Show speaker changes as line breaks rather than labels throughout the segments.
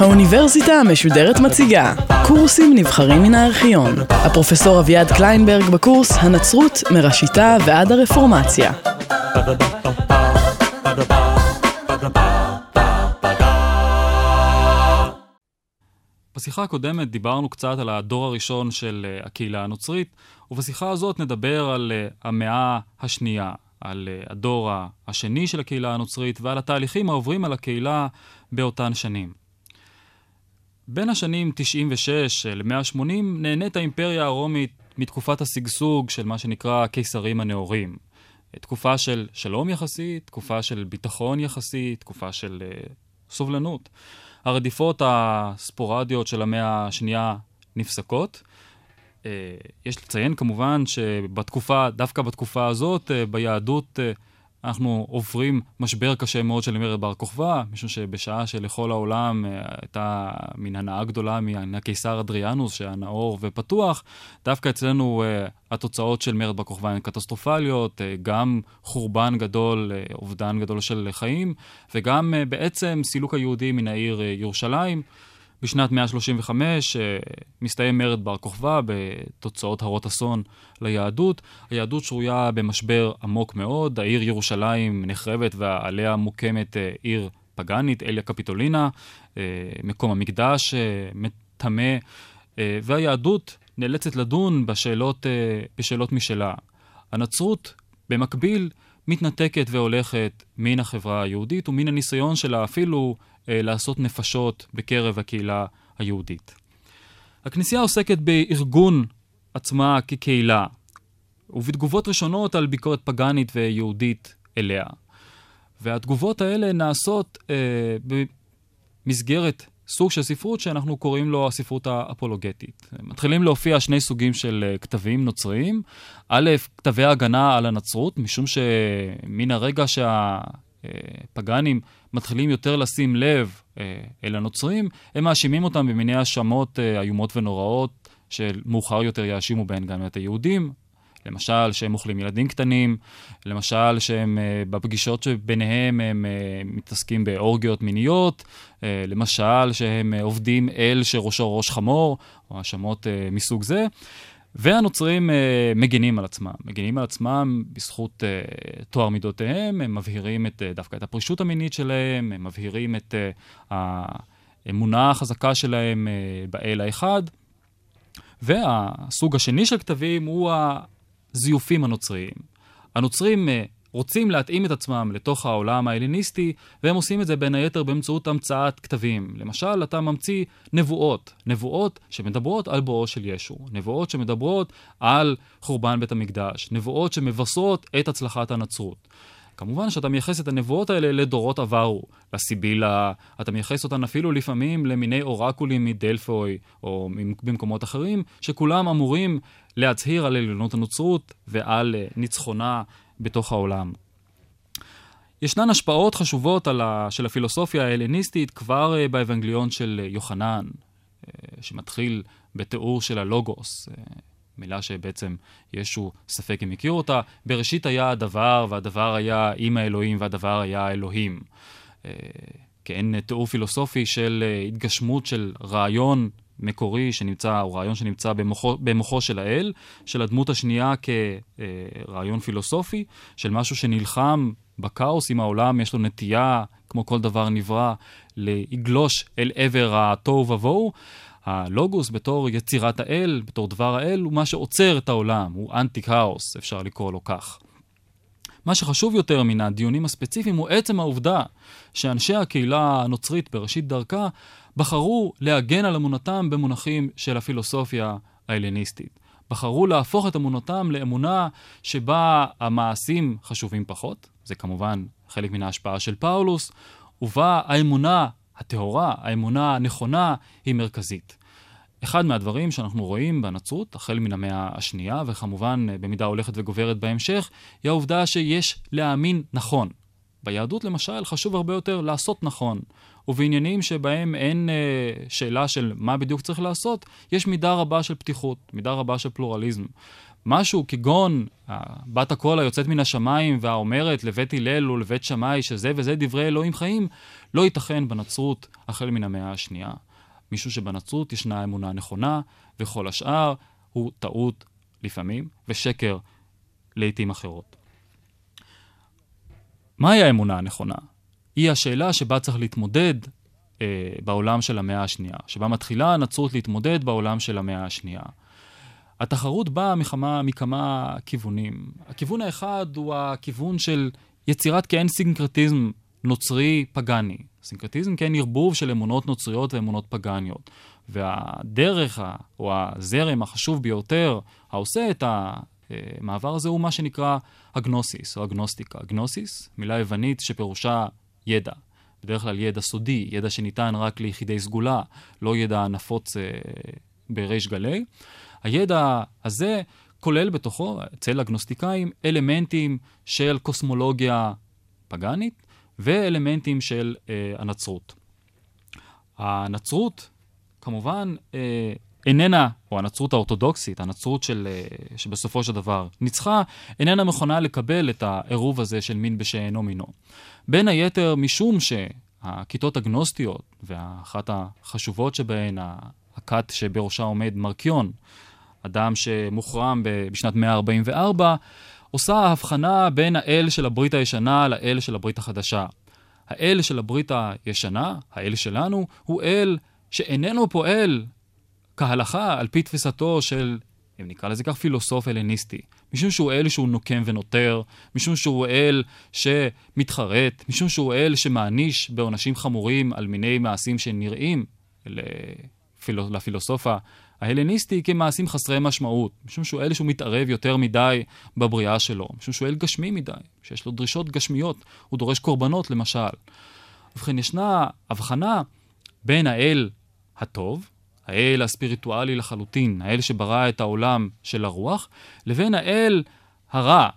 האוניברסיטה המשודרת מציגה קורסים נבחרים מן הארכיון. הפרופסור אביעד קליינברג בקורס הנצרות מראשיתה ועד הרפורמציה.
בשיחה הקודמת דיברנו קצת על הדור הראשון של אה, הקהילה הנוצרית, ובשיחה הזאת נדבר על אה, המאה השנייה, על אה, הדור השני של הקהילה הנוצרית ועל התהליכים העוברים על הקהילה באותן שנים. בין השנים 96 ל-180 נהנית האימפריה הרומית מתקופת השגשוג של מה שנקרא הקיסרים הנאורים. תקופה של שלום יחסי, תקופה של ביטחון יחסי, תקופה של uh, סובלנות. הרדיפות הספורדיות של המאה השנייה נפסקות. Uh, יש לציין כמובן שבתקופה, דווקא בתקופה הזאת, uh, ביהדות uh, אנחנו עוברים משבר קשה מאוד של מרד בר כוכבא, משום שבשעה שלכל העולם אה, הייתה מין הנאה גדולה מהקיסר אדריאנוס, שהיה נאור ופתוח, דווקא אצלנו אה, התוצאות של מרד בר כוכבא הן קטסטרופליות, אה, גם חורבן גדול, אובדן גדול של חיים, וגם בעצם סילוק היהודי מן העיר ירושלים. בשנת 135 אה, מסתיים מרד בר כוכבא בתוצאות הרות אסון ליהדות. היהדות שרויה במשבר עמוק מאוד, העיר ירושלים נחרבת ועליה מוקמת אה, עיר פגאנית, אליה קפיטולינה, אה, מקום המקדש מטמא, והיהדות נאלצת לדון בשאלות, בשאלות משלה. הנצרות, במקביל, מתנתקת והולכת מן החברה היהודית ומן הניסיון שלה אפילו לעשות נפשות בקרב הקהילה היהודית. הכנסייה עוסקת בארגון עצמה כקהילה, ובתגובות ראשונות על ביקורת פגאנית ויהודית אליה. והתגובות האלה נעשות אה, במסגרת סוג של ספרות שאנחנו קוראים לו הספרות האפולוגטית. מתחילים להופיע שני סוגים של אה, כתבים נוצריים. א', כתבי הגנה על הנצרות, משום שמן הרגע שהפגאנים מתחילים יותר לשים לב אה, אל הנוצרים, הם מאשימים אותם במיני האשמות אה, איומות ונוראות, שמאוחר יותר יאשימו בהן גם את היהודים. למשל, שהם אוכלים ילדים קטנים, למשל, שהם uh, בפגישות שביניהם הם uh, מתעסקים באורגיות מיניות, uh, למשל, שהם עובדים אל שראשו ראש חמור, או האשמות מסוג זה. והנוצרים uh, מגינים על עצמם, מגינים על עצמם בזכות uh, טוהר מידותיהם, הם מבהירים את, uh, דווקא את הפרישות המינית שלהם, הם מבהירים את uh, האמונה החזקה שלהם uh, באל האחד. והסוג השני של כתבים הוא הזיופים הנוצריים. הנוצרים uh, רוצים להתאים את עצמם לתוך העולם ההלניסטי, והם עושים את זה בין היתר באמצעות המצאת כתבים. למשל, אתה ממציא נבואות, נבואות שמדברות על בואו של ישו, נבואות שמדברות על חורבן בית המקדש, נבואות שמבשרות את הצלחת הנצרות. כמובן שאתה מייחס את הנבואות האלה לדורות עברו, לסיבילה, אתה מייחס אותן אפילו לפעמים למיני אורקולים מדלפוי או במקומות אחרים, שכולם אמורים להצהיר על עליונות הנוצרות ועל אה, ניצחונה בתוך העולם. ישנן השפעות חשובות ה, של הפילוסופיה ההלניסטית כבר uh, באבנגליון של uh, יוחנן, uh, שמתחיל בתיאור של הלוגוס, מילה שבעצם ישו ספק אם הכיר אותה. בראשית היה הדבר, והדבר היה עם האלוהים, והדבר היה האלוהים. כאין תיאור פילוסופי של התגשמות של רעיון מקורי שנמצא, או רעיון שנמצא במוחו, במוחו של האל, של הדמות השנייה כרעיון פילוסופי, של משהו שנלחם בכאוס עם העולם, יש לו נטייה, כמו כל דבר נברא, לגלוש אל עבר התוהו ובוהו. הלוגוס בתור יצירת האל, בתור דבר האל, הוא מה שעוצר את העולם, הוא אנטי כאוס, אפשר לקרוא לו כך. מה שחשוב יותר מן הדיונים הספציפיים הוא עצם העובדה שאנשי הקהילה הנוצרית בראשית דרכה בחרו להגן על אמונתם במונחים של הפילוסופיה ההלניסטית. בחרו להפוך את אמונתם לאמונה שבה המעשים חשובים פחות, זה כמובן חלק מן ההשפעה של פאולוס, ובה האמונה הטהורה, האמונה הנכונה, היא מרכזית. אחד מהדברים שאנחנו רואים בנצרות, החל מן המאה השנייה, וכמובן במידה הולכת וגוברת בהמשך, היא העובדה שיש להאמין נכון. ביהדות למשל חשוב הרבה יותר לעשות נכון. ובעניינים שבהם אין אה, שאלה של מה בדיוק צריך לעשות, יש מידה רבה של פתיחות, מידה רבה של פלורליזם. משהו כגון בת הקול היוצאת מן השמיים והאומרת לבית הלל ולבית שמאי שזה וזה דברי אלוהים חיים, לא ייתכן בנצרות החל מן המאה השנייה. משום שבנצרות ישנה אמונה נכונה, וכל השאר הוא טעות לפעמים, ושקר לעיתים אחרות. מהי האמונה הנכונה? היא השאלה שבה צריך להתמודד אה, בעולם של המאה השנייה, שבה מתחילה הנצרות להתמודד בעולם של המאה השנייה. התחרות באה מכמה, מכמה כיוונים. הכיוון האחד הוא הכיוון של יצירת כאין סינקרטיזם נוצרי פגאני. סינקרטיזם כן ערבוב של אמונות נוצריות ואמונות פגאניות. והדרך, או הזרם החשוב ביותר, העושה את המעבר הזה, הוא מה שנקרא הגנוסיס, או הגנוסטיקה. הגנוסיס, מילה יוונית שפירושה ידע. בדרך כלל ידע סודי, ידע שניתן רק ליחידי סגולה, לא ידע נפוץ אה, בריש גלי. הידע הזה כולל בתוכו, אצל הגנוסטיקאים, אלמנטים של קוסמולוגיה פגאנית ואלמנטים של אה, הנצרות. הנצרות, כמובן, אה, איננה, או הנצרות האורתודוקסית, הנצרות של, אה, שבסופו של דבר ניצחה, איננה מכונה לקבל את העירוב הזה של מין בשאינו מינו. בין היתר משום שהכיתות הגנוסטיות, ואחת החשובות שבהן, הכת שבראשה עומד מרקיון, אדם שמוחרם בשנת 144, עושה הבחנה בין האל של הברית הישנה לאל של הברית החדשה. האל של הברית הישנה, האל שלנו, הוא אל שאיננו פועל כהלכה על פי תפיסתו של, אם נקרא לזה כך, פילוסוף הלניסטי. משום שהוא אל שהוא נוקם ונותר, משום שהוא אל שמתחרט, משום שהוא אל שמעניש בעונשים חמורים על מיני מעשים שנראים לפיל... לפילוסופה ההלניסטי כמעשים חסרי משמעות, משום שהוא אל שהוא מתערב יותר מדי בבריאה שלו, משום שהוא אל גשמי מדי, שיש לו דרישות גשמיות, הוא דורש קורבנות למשל. ובכן, ישנה הבחנה בין האל הטוב, האל הספיריטואלי לחלוטין, האל שברא את העולם של הרוח, לבין האל הרע,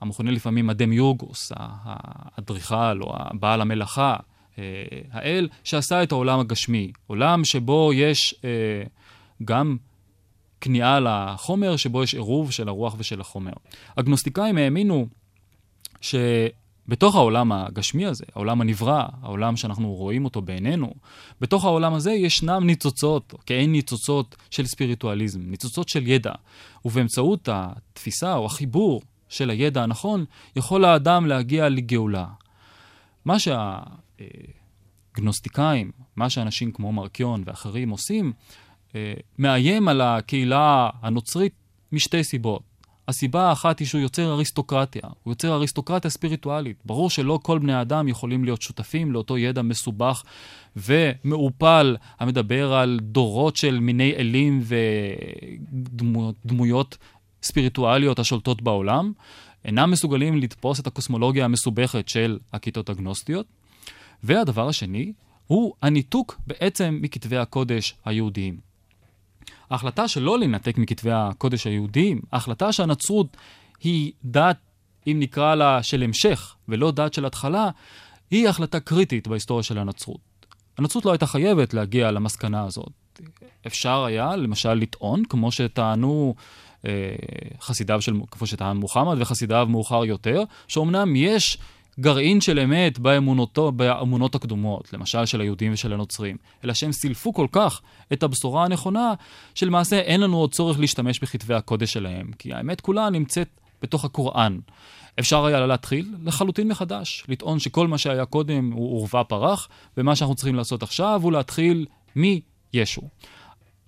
המכונה לפעמים אדם יורגוס, האדריכל או הבעל המלאכה, אה, האל שעשה את העולם הגשמי, עולם שבו יש אה, גם כניעה לחומר, שבו יש עירוב של הרוח ושל החומר. הגנוסטיקאים האמינו ש... בתוך העולם הגשמי הזה, העולם הנברא, העולם שאנחנו רואים אותו בעינינו, בתוך העולם הזה ישנם ניצוצות, כאין ניצוצות של ספיריטואליזם, ניצוצות של ידע, ובאמצעות התפיסה או החיבור של הידע הנכון, יכול האדם להגיע לגאולה. מה שהגנוסטיקאים, מה שאנשים כמו מרקיון ואחרים עושים, אה, מאיים על הקהילה הנוצרית משתי סיבות. הסיבה האחת היא שהוא יוצר אריסטוקרטיה, הוא יוצר אריסטוקרטיה ספיריטואלית. ברור שלא כל בני אדם יכולים להיות שותפים לאותו ידע מסובך ומעופל המדבר על דורות של מיני אלים ודמויות ספיריטואליות השולטות בעולם, אינם מסוגלים לתפוס את הקוסמולוגיה המסובכת של הכיתות הגנוסטיות. והדבר השני הוא הניתוק בעצם מכתבי הקודש היהודיים. ההחלטה שלא להינתק מכתבי הקודש היהודיים, ההחלטה שהנצרות היא דת, אם נקרא לה, של המשך, ולא דת של התחלה, היא החלטה קריטית בהיסטוריה של הנצרות. הנצרות לא הייתה חייבת להגיע למסקנה הזאת. אפשר היה, למשל, לטעון, כמו שטענו אה, חסידיו של, כמו שטען מוחמד וחסידיו מאוחר יותר, שאומנם יש גרעין של אמת באמונותו, באמונות הקדומות, למשל של היהודים ושל הנוצרים, אלא שהם סילפו כל כך את הבשורה הנכונה, שלמעשה אין לנו עוד צורך להשתמש בכתבי הקודש שלהם, כי האמת כולה נמצאת בתוך הקוראן. אפשר היה להתחיל לחלוטין מחדש, לטעון שכל מה שהיה קודם הוא עורבא פרח, ומה שאנחנו צריכים לעשות עכשיו הוא להתחיל מישו.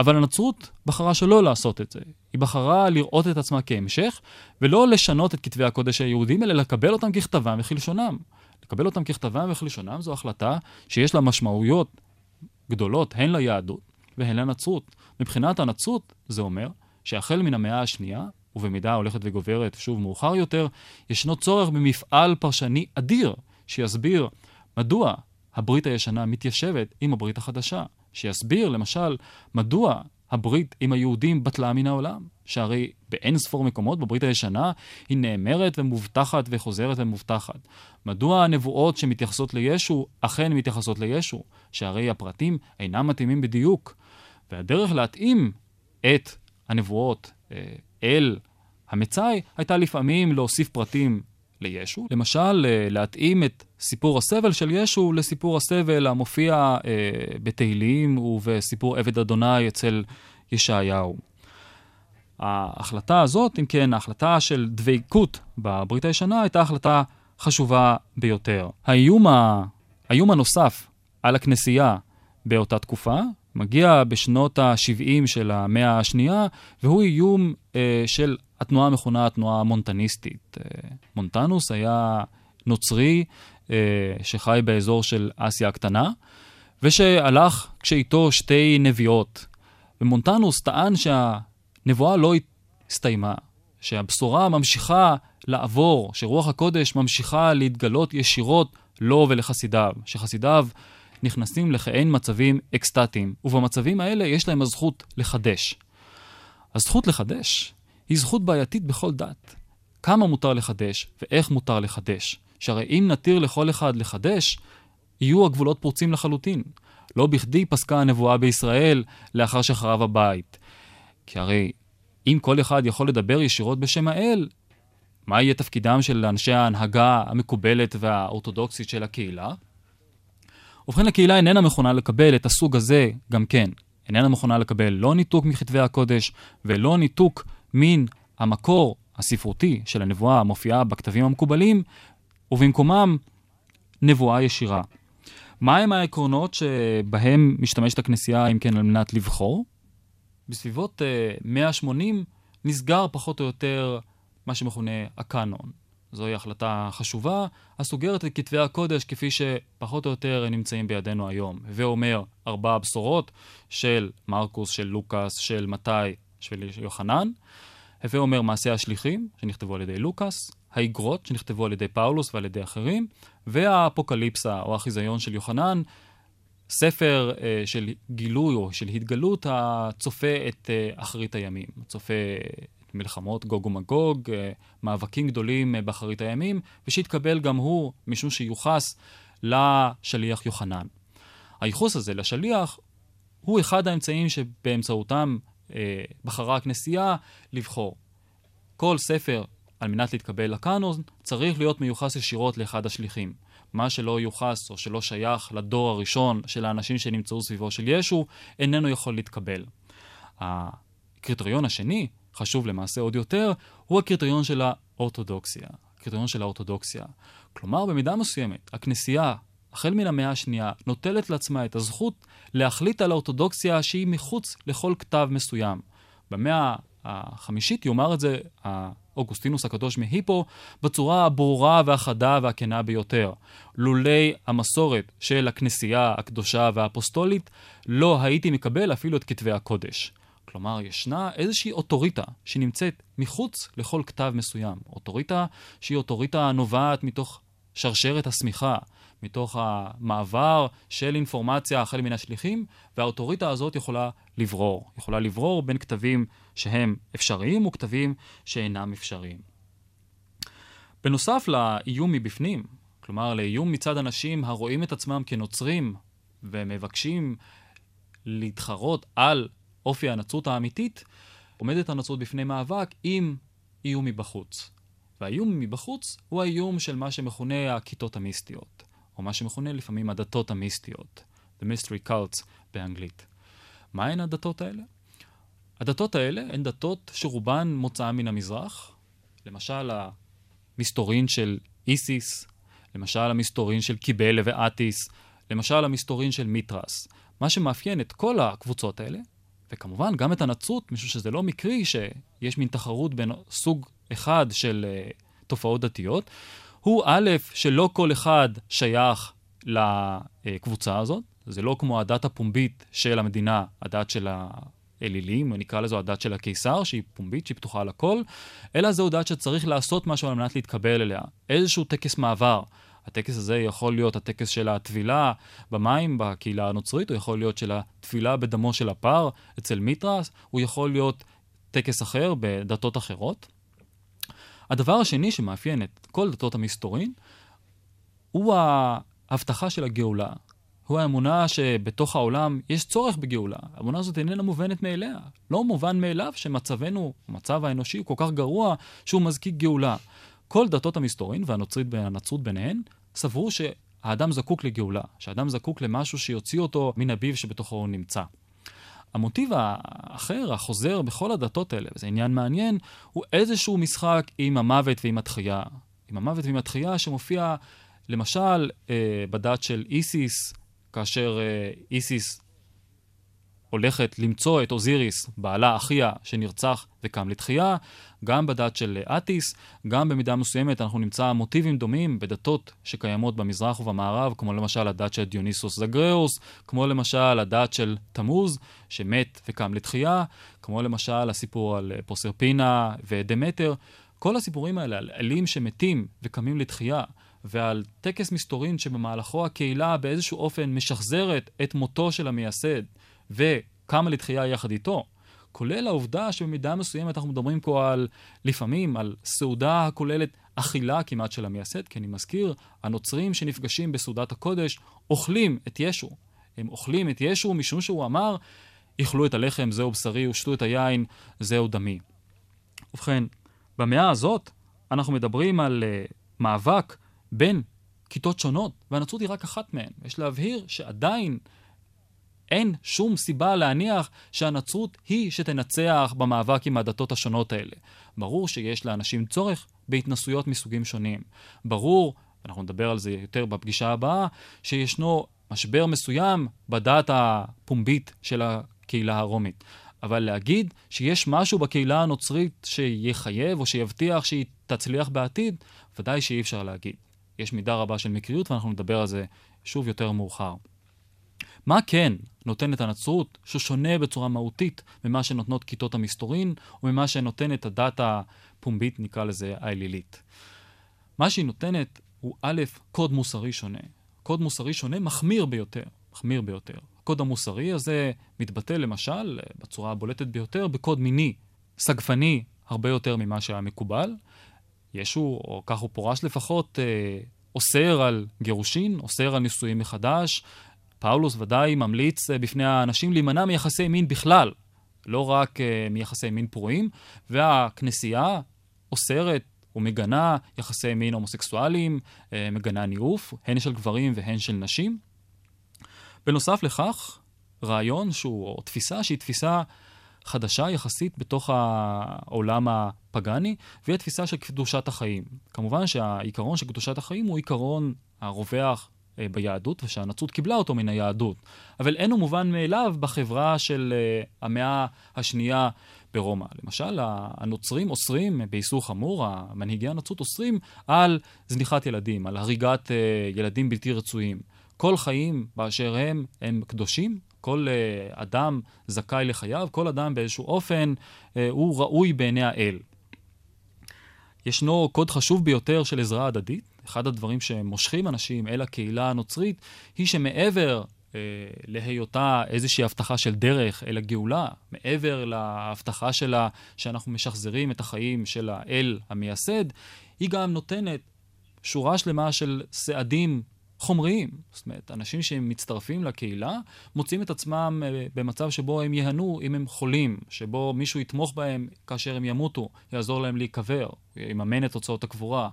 אבל הנצרות בחרה שלא לעשות את זה. היא בחרה לראות את עצמה כהמשך, ולא לשנות את כתבי הקודש היהודים, אלא לקבל אותם ככתבם וכלשונם. לקבל אותם ככתבם וכלשונם זו החלטה שיש לה משמעויות גדולות הן ליהדות והן לנצרות. מבחינת הנצרות זה אומר שהחל מן המאה השנייה, ובמידה הולכת וגוברת שוב מאוחר יותר, ישנו צורך במפעל פרשני אדיר שיסביר מדוע הברית הישנה מתיישבת עם הברית החדשה. שיסביר, למשל, מדוע הברית עם היהודים בטלה מן העולם. שהרי באין ספור מקומות בברית הישנה היא נאמרת ומובטחת וחוזרת ומובטחת. מדוע הנבואות שמתייחסות לישו אכן מתייחסות לישו? שהרי הפרטים אינם מתאימים בדיוק. והדרך להתאים את הנבואות אה, אל המצאי הייתה לפעמים להוסיף פרטים לישו, למשל אה, להתאים את סיפור הסבל של ישו לסיפור הסבל המופיע אה, בתהילים ובסיפור עבד אדוני אצל ישעיהו. ההחלטה הזאת, אם כן, ההחלטה של דבקות בברית הישנה הייתה החלטה חשובה ביותר. האיום, ה... האיום הנוסף על הכנסייה באותה תקופה מגיע בשנות ה-70 של המאה השנייה, והוא איום אה, של התנועה המכונה התנועה המונטניסטית. אה, מונטנוס היה נוצרי אה, שחי באזור של אסיה הקטנה, ושהלך כשאיתו שתי נביאות. ומונטנוס טען שהנבואה לא הסתיימה, שהבשורה ממשיכה לעבור, שרוח הקודש ממשיכה להתגלות ישירות לו ולחסידיו, שחסידיו נכנסים לכעין מצבים אקסטטיים, ובמצבים האלה יש להם הזכות לחדש. הזכות לחדש היא זכות בעייתית בכל דת. כמה מותר לחדש ואיך מותר לחדש. שהרי אם נתיר לכל אחד לחדש, יהיו הגבולות פרוצים לחלוטין. לא בכדי פסקה הנבואה בישראל לאחר שחרב הבית. כי הרי אם כל אחד יכול לדבר ישירות בשם האל, מה יהיה תפקידם של אנשי ההנהגה המקובלת והאורתודוקסית של הקהילה? ובכן, הקהילה איננה מכונה לקבל את הסוג הזה גם כן. איננה מכונה לקבל לא ניתוק מכתבי הקודש ולא ניתוק מן המקור הספרותי של הנבואה המופיעה בכתבים המקובלים, ובמקומם נבואה ישירה. מהם העקרונות שבהם משתמשת הכנסייה, אם כן, על מנת לבחור? בסביבות uh, 180 נסגר פחות או יותר מה שמכונה הקאנון. זוהי החלטה חשובה, הסוגרת את כתבי הקודש כפי שפחות או יותר נמצאים בידינו היום. הווה אומר ארבע בשורות של מרקוס, של לוקאס, של מתי, של יוחנן. הווה אומר מעשי השליחים, שנכתבו על ידי לוקאס, האיגרות, שנכתבו על ידי פאולוס ועל ידי אחרים, והאפוקליפסה, או החיזיון של יוחנן, ספר uh, של גילוי או של התגלות הצופה את uh, אחרית הימים, צופה מלחמות גוג ומגוג, uh, מאבקים גדולים uh, באחרית הימים, ושהתקבל גם הוא משום שיוחס לשליח יוחנן. הייחוס הזה לשליח הוא אחד האמצעים שבאמצעותם uh, בחרה הכנסייה לבחור. כל ספר, על מנת להתקבל לקאנון, צריך להיות מיוחס ישירות לאחד השליחים. מה שלא יוחס או שלא שייך לדור הראשון של האנשים שנמצאו סביבו של ישו, איננו יכול להתקבל. הקריטריון השני, חשוב למעשה עוד יותר, הוא הקריטריון של האורתודוקסיה. הקריטריון של האורתודוקסיה. כלומר, במידה מסוימת, הכנסייה, החל מן המאה השנייה, נוטלת לעצמה את הזכות להחליט על האורתודוקסיה שהיא מחוץ לכל כתב מסוים. במאה החמישית יאמר את זה אוגוסטינוס הקדוש מהיפו בצורה הברורה והחדה והכנה ביותר. לולי המסורת של הכנסייה הקדושה והאפוסטולית, לא הייתי מקבל אפילו את כתבי הקודש. כלומר, ישנה איזושהי אוטוריטה שנמצאת מחוץ לכל כתב מסוים. אוטוריטה שהיא אוטוריטה נובעת מתוך שרשרת השמיכה, מתוך המעבר של אינפורמציה החל מן השליחים, והאוטוריטה הזאת יכולה לברור. יכולה לברור בין כתבים שהם אפשריים וכתבים שאינם אפשריים. בנוסף לאיום מבפנים, כלומר לאיום מצד אנשים הרואים את עצמם כנוצרים ומבקשים להתחרות על אופי הנצרות האמיתית, עומדת הנצרות בפני מאבק עם איום מבחוץ. והאיום מבחוץ הוא האיום של מה שמכונה הכיתות המיסטיות. או מה שמכונה לפעמים הדתות המיסטיות, The Mystery Cults באנגלית. מהן הדתות האלה? הדתות האלה הן דתות שרובן מוצאה מן המזרח, למשל המסתורין של איסיס, למשל המסתורין של קיבלה ואטיס, למשל המסתורין של מיטרס. מה שמאפיין את כל הקבוצות האלה, וכמובן גם את הנצרות, משום שזה לא מקרי שיש מין תחרות בין סוג אחד של uh, תופעות דתיות, הוא א', שלא כל אחד שייך לקבוצה הזאת, זה לא כמו הדת הפומבית של המדינה, הדת של האלילים, או נקרא לזו הדת של הקיסר, שהיא פומבית, שהיא פתוחה לכל, אלא זו דת שצריך לעשות משהו על מנת להתקבל אליה. איזשהו טקס מעבר. הטקס הזה יכול להיות הטקס של הטבילה במים בקהילה הנוצרית, הוא יכול להיות של הטבילה בדמו של הפר אצל מיטרס, הוא יכול להיות טקס אחר בדתות אחרות. הדבר השני שמאפיין את כל דתות המסתורין הוא ההבטחה של הגאולה. הוא האמונה שבתוך העולם יש צורך בגאולה. האמונה הזאת איננה מובנת מאליה. לא מובן מאליו שמצבנו, המצב האנושי, הוא כל כך גרוע שהוא מזקיק גאולה. כל דתות המסתורין, והנוצרית והנצרות ביניהן, סברו שהאדם זקוק לגאולה, שהאדם זקוק למשהו שיוציא אותו מן הביב שבתוכו הוא נמצא. המוטיב האחר, החוזר בכל הדתות האלה, וזה עניין מעניין, הוא איזשהו משחק עם המוות ועם התחייה. עם המוות ועם התחייה שמופיע למשל אה, בדת של איסיס, כאשר אה, איסיס הולכת למצוא את אוזיריס, בעלה אחיה, שנרצח וקם לתחייה, גם בדת של אטיס, גם במידה מסוימת אנחנו נמצא מוטיבים דומים בדתות שקיימות במזרח ובמערב, כמו למשל הדת של דיוניסוס זגראוס, כמו למשל הדת של תמוז, שמת וקם לתחייה, כמו למשל הסיפור על פרוסרפינה ודמטר. כל הסיפורים האלה על אלים שמתים וקמים לתחייה, ועל טקס מסתורין שבמהלכו הקהילה באיזשהו אופן משחזרת את מותו של המייסד, וקמה לתחייה יחד איתו, כולל העובדה שבמידה מסוימת אנחנו מדברים פה על, לפעמים, על סעודה הכוללת אכילה כמעט של המייסד, כי אני מזכיר, הנוצרים שנפגשים בסעודת הקודש אוכלים את ישו. הם אוכלים את ישו משום שהוא אמר, איכלו את הלחם, זהו בשרי, ושתו את היין, זהו דמי. ובכן, במאה הזאת אנחנו מדברים על uh, מאבק בין כיתות שונות, והנצרות היא רק אחת מהן. יש להבהיר שעדיין אין שום סיבה להניח שהנצרות היא שתנצח במאבק עם הדתות השונות האלה. ברור שיש לאנשים צורך בהתנסויות מסוגים שונים. ברור, אנחנו נדבר על זה יותר בפגישה הבאה, שישנו משבר מסוים בדת הפומבית של הקהילה הרומית. אבל להגיד שיש משהו בקהילה הנוצרית שיחייב או שיבטיח שהיא תצליח בעתיד, ודאי שאי אפשר להגיד. יש מידה רבה של מקריות ואנחנו נדבר על זה שוב יותר מאוחר. מה כן נותנת הנצרות ששונה בצורה מהותית ממה שנותנות כיתות המסתורין וממה שנותנת הדת הפומבית, נקרא לזה האלילית? מה שהיא נותנת הוא א', קוד מוסרי שונה. קוד מוסרי שונה מחמיר ביותר, מחמיר ביותר. הקוד המוסרי הזה מתבטא למשל, בצורה הבולטת ביותר, בקוד מיני, סגפני הרבה יותר ממה שהיה מקובל. ישו, או כך הוא פורש לפחות, אה, אוסר על גירושין, אוסר על נישואים מחדש, פאולוס ודאי ממליץ אה, בפני האנשים להימנע מיחסי מין בכלל, לא רק אה, מיחסי מין פרועים, והכנסייה אוסרת ומגנה יחסי מין הומוסקסואליים, אה, מגנה ניאוף, הן של גברים והן של נשים. בנוסף לכך, רעיון שהוא, או תפיסה שהיא תפיסה חדשה יחסית בתוך העולם הפגאני, והיא התפיסה של קדושת החיים. כמובן שהעיקרון של קדושת החיים הוא עיקרון הרווח ביהדות, ושהנצרות קיבלה אותו מן היהדות. אבל אין הוא מובן מאליו בחברה של אה, המאה השנייה ברומא. למשל, הנוצרים אוסרים באיסור חמור, מנהיגי הנצרות אוסרים על זניחת ילדים, על הריגת אה, ילדים בלתי רצויים. כל חיים באשר הם, הם קדושים, כל uh, אדם זכאי לחייו, כל אדם באיזשהו אופן uh, הוא ראוי בעיני האל. ישנו קוד חשוב ביותר של עזרה הדדית, אחד הדברים שמושכים אנשים אל הקהילה הנוצרית, היא שמעבר אה, להיותה איזושהי הבטחה של דרך אל הגאולה, מעבר להבטחה שלה שאנחנו משחזרים את החיים של האל המייסד, היא גם נותנת שורה שלמה של סעדים חומריים. זאת אומרת, אנשים שמצטרפים לקהילה מוצאים את עצמם אה, במצב שבו הם ייהנו אם הם חולים, שבו מישהו יתמוך בהם כאשר הם ימותו, יעזור להם להיקבר, יממן את הוצאות הקבורה.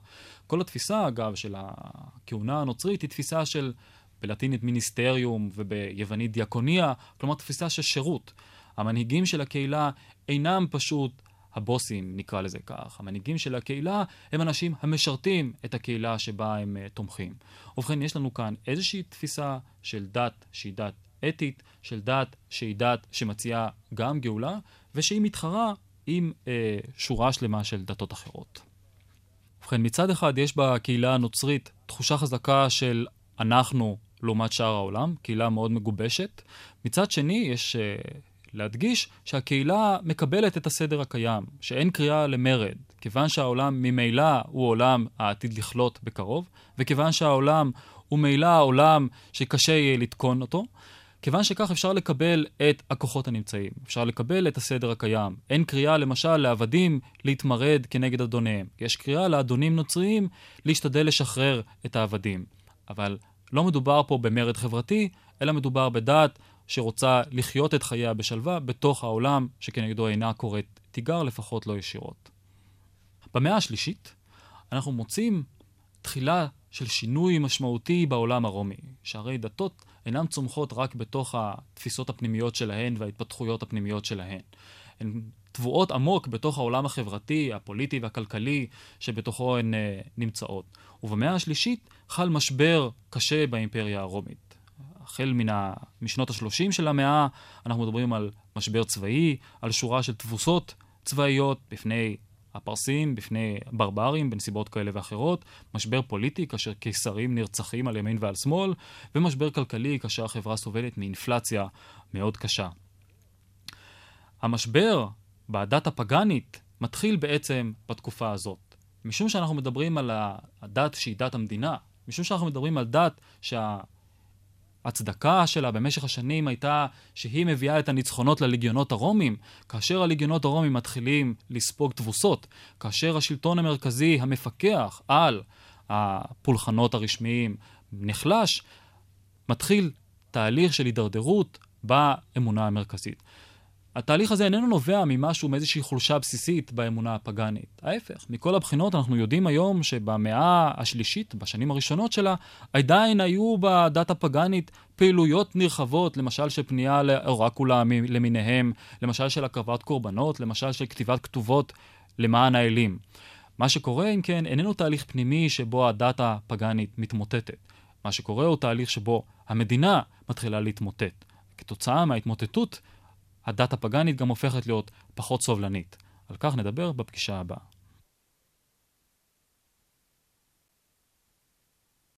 כל התפיסה, אגב, של הכהונה הנוצרית היא תפיסה של, בלטינית מיניסטריום וביוונית דיאקוניה, כלומר תפיסה של שירות. המנהיגים של הקהילה אינם פשוט הבוסים, נקרא לזה כך, המנהיגים של הקהילה, הם אנשים המשרתים את הקהילה שבה הם uh, תומכים. ובכן, יש לנו כאן איזושהי תפיסה של דת שהיא דת אתית, של דת שהיא דת שמציעה גם גאולה, ושהיא מתחרה עם uh, שורה שלמה של דתות אחרות. ובכן, מצד אחד יש בקהילה הנוצרית תחושה חזקה של אנחנו לעומת שאר העולם, קהילה מאוד מגובשת. מצד שני, יש uh, להדגיש שהקהילה מקבלת את הסדר הקיים, שאין קריאה למרד, כיוון שהעולם ממילא הוא עולם העתיד לכלות בקרוב, וכיוון שהעולם הוא ממילא עולם שקשה יהיה לתקון אותו, כיוון שכך אפשר לקבל את הכוחות הנמצאים, אפשר לקבל את הסדר הקיים. אין קריאה למשל לעבדים להתמרד כנגד אדוניהם. יש קריאה לאדונים נוצריים להשתדל לשחרר את העבדים. אבל לא מדובר פה במרד חברתי, אלא מדובר בדת שרוצה לחיות את חייה בשלווה בתוך העולם שכנגדו אינה קוראת תיגר, לפחות לא ישירות. במאה השלישית אנחנו מוצאים תחילה של שינוי משמעותי בעולם הרומי, שהרי דתות אינן צומחות רק בתוך התפיסות הפנימיות שלהן וההתפתחויות הפנימיות שלהן. הן טבועות עמוק בתוך העולם החברתי, הפוליטי והכלכלי שבתוכו הן uh, נמצאות. ובמאה השלישית חל משבר קשה באימפריה הרומית. החל מן ה... משנות ה-30 של המאה, אנחנו מדברים על משבר צבאי, על שורה של תבוסות צבאיות בפני הפרסים, בפני ברברים בנסיבות כאלה ואחרות, משבר פוליטי כאשר קיסרים נרצחים על ימין ועל שמאל, ומשבר כלכלי כאשר החברה סובלת מאינפלציה מאוד קשה. המשבר בדת הפגאנית מתחיל בעצם בתקופה הזאת. משום שאנחנו מדברים על הדת שהיא דת המדינה, משום שאנחנו מדברים על דת שה... הצדקה שלה במשך השנים הייתה שהיא מביאה את הניצחונות לליגיונות הרומים, כאשר הליגיונות הרומים מתחילים לספוג תבוסות, כאשר השלטון המרכזי המפקח על הפולחנות הרשמיים נחלש, מתחיל תהליך של הידרדרות באמונה המרכזית. התהליך הזה איננו נובע ממשהו, מאיזושהי חולשה בסיסית באמונה הפגאנית. ההפך, מכל הבחינות אנחנו יודעים היום שבמאה השלישית, בשנים הראשונות שלה, עדיין היו בדת הפגאנית פעילויות נרחבות, למשל של פנייה לאורקולה למיניהם, למשל של הקרבת קורבנות, למשל של כתיבת כתובות למען האלים. מה שקורה, אם כן, איננו תהליך פנימי שבו הדת הפגאנית מתמוטטת. מה שקורה הוא תהליך שבו המדינה מתחילה להתמוטט. כתוצאה מההתמוטטות, הדת הפגאנית גם הופכת להיות פחות סובלנית. על כך נדבר בפגישה הבאה.